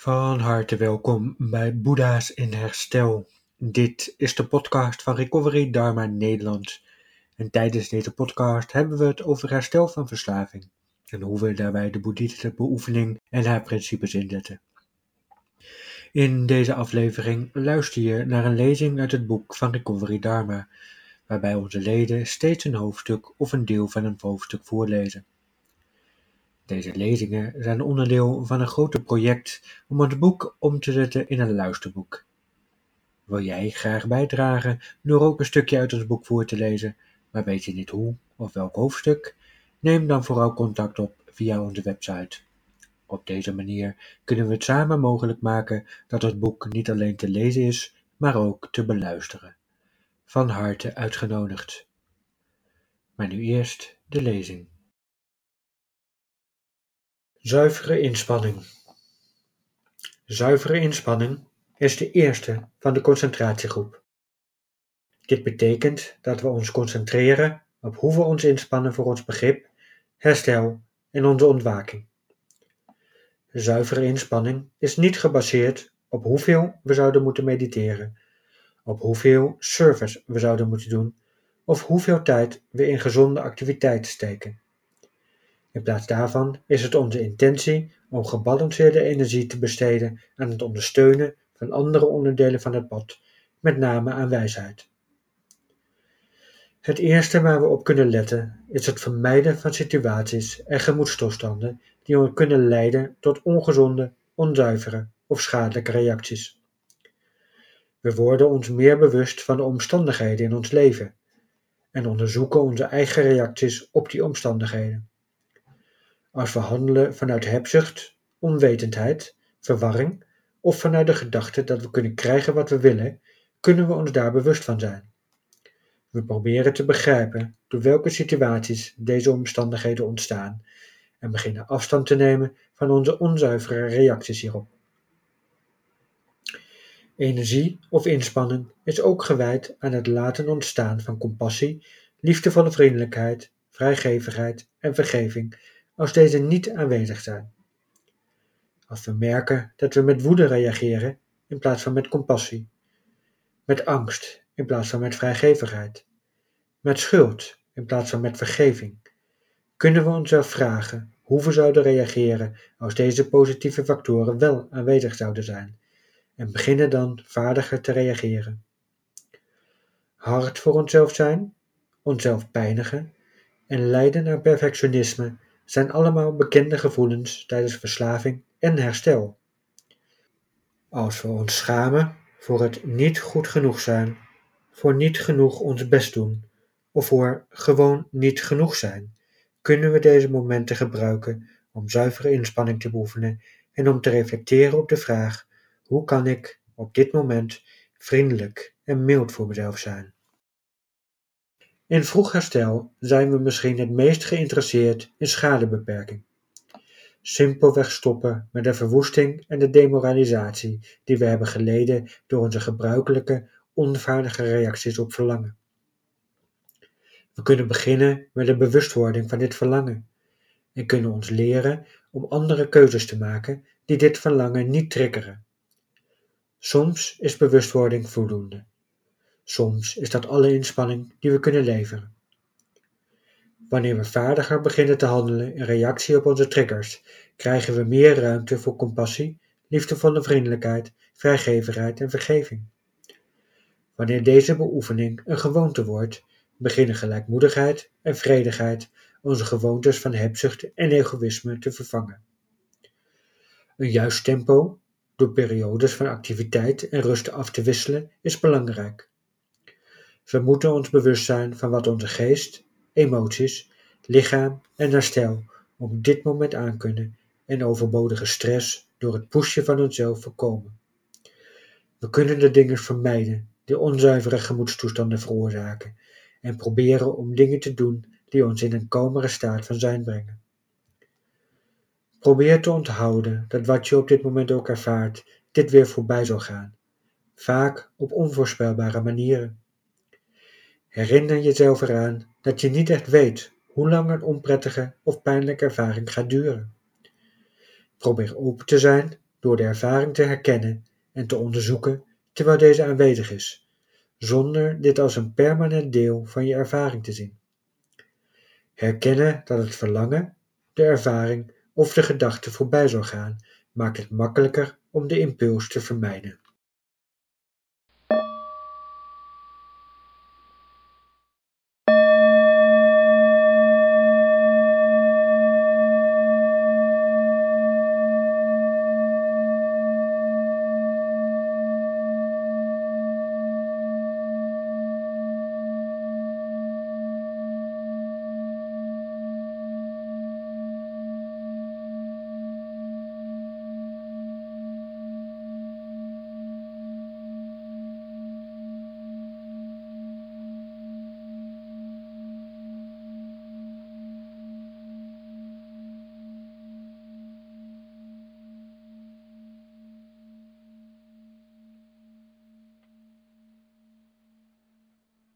Van harte welkom bij Boeddha's in Herstel. Dit is de podcast van Recovery Dharma Nederland. En tijdens deze podcast hebben we het over herstel van verslaving en hoe we daarbij de boeddhistische beoefening en haar principes inzetten. In deze aflevering luister je naar een lezing uit het boek van Recovery Dharma, waarbij onze leden steeds een hoofdstuk of een deel van een hoofdstuk voorlezen. Deze lezingen zijn onderdeel van een groter project om het boek om te zetten in een luisterboek. Wil jij graag bijdragen door ook een stukje uit ons boek voor te lezen, maar weet je niet hoe of welk hoofdstuk? Neem dan vooral contact op via onze website. Op deze manier kunnen we het samen mogelijk maken dat het boek niet alleen te lezen is, maar ook te beluisteren. Van harte uitgenodigd. Maar nu eerst de lezing. Zuivere inspanning. Zuivere inspanning is de eerste van de concentratiegroep. Dit betekent dat we ons concentreren op hoe we ons inspannen voor ons begrip, herstel en onze ontwaking. Zuivere inspanning is niet gebaseerd op hoeveel we zouden moeten mediteren, op hoeveel service we zouden moeten doen of hoeveel tijd we in gezonde activiteiten steken. In plaats daarvan is het onze intentie om gebalanceerde energie te besteden aan het ondersteunen van andere onderdelen van het pad, met name aan wijsheid. Het eerste waar we op kunnen letten is het vermijden van situaties en gemoedstoestanden die kunnen leiden tot ongezonde, onzuivere of schadelijke reacties. We worden ons meer bewust van de omstandigheden in ons leven en onderzoeken onze eigen reacties op die omstandigheden. Als we handelen vanuit hebzucht, onwetendheid, verwarring of vanuit de gedachte dat we kunnen krijgen wat we willen, kunnen we ons daar bewust van zijn. We proberen te begrijpen door welke situaties deze omstandigheden ontstaan en beginnen afstand te nemen van onze onzuivere reacties hierop. Energie of inspanning is ook gewijd aan het laten ontstaan van compassie, liefdevolle vriendelijkheid, vrijgevigheid en vergeving als deze niet aanwezig zijn. Als we merken dat we met woede reageren in plaats van met compassie, met angst in plaats van met vrijgevigheid, met schuld in plaats van met vergeving, kunnen we onszelf vragen hoe we zouden reageren als deze positieve factoren wel aanwezig zouden zijn en beginnen dan vaardiger te reageren. Hard voor onszelf zijn, onszelf pijnigen en lijden naar perfectionisme zijn allemaal bekende gevoelens tijdens verslaving en herstel. Als we ons schamen voor het niet goed genoeg zijn, voor niet genoeg ons best doen of voor gewoon niet genoeg zijn, kunnen we deze momenten gebruiken om zuivere inspanning te beoefenen en om te reflecteren op de vraag: hoe kan ik op dit moment vriendelijk en mild voor mezelf zijn? In vroeg herstel zijn we misschien het meest geïnteresseerd in schadebeperking. Simpelweg stoppen met de verwoesting en de demoralisatie die we hebben geleden door onze gebruikelijke, onvaardige reacties op verlangen. We kunnen beginnen met de bewustwording van dit verlangen en kunnen ons leren om andere keuzes te maken die dit verlangen niet triggeren. Soms is bewustwording voldoende. Soms is dat alle inspanning die we kunnen leveren. Wanneer we vaardiger beginnen te handelen in reactie op onze triggers, krijgen we meer ruimte voor compassie, liefdevolle vriendelijkheid, vrijgevigheid en vergeving. Wanneer deze beoefening een gewoonte wordt, beginnen gelijkmoedigheid en vredigheid onze gewoontes van hebzucht en egoïsme te vervangen. Een juist tempo, door periodes van activiteit en rust af te wisselen, is belangrijk. We moeten ons bewust zijn van wat onze geest, emoties, lichaam en herstel op dit moment aankunnen en overbodige stress door het pushen van onszelf voorkomen. We kunnen de dingen vermijden die onzuivere gemoedstoestanden veroorzaken en proberen om dingen te doen die ons in een kalmere staat van zijn brengen. Probeer te onthouden dat wat je op dit moment ook ervaart, dit weer voorbij zal gaan, vaak op onvoorspelbare manieren. Herinner jezelf eraan dat je niet echt weet hoe lang een onprettige of pijnlijke ervaring gaat duren. Probeer open te zijn door de ervaring te herkennen en te onderzoeken terwijl deze aanwezig is, zonder dit als een permanent deel van je ervaring te zien. Herkennen dat het verlangen, de ervaring of de gedachte voorbij zal gaan, maakt het makkelijker om de impuls te vermijden.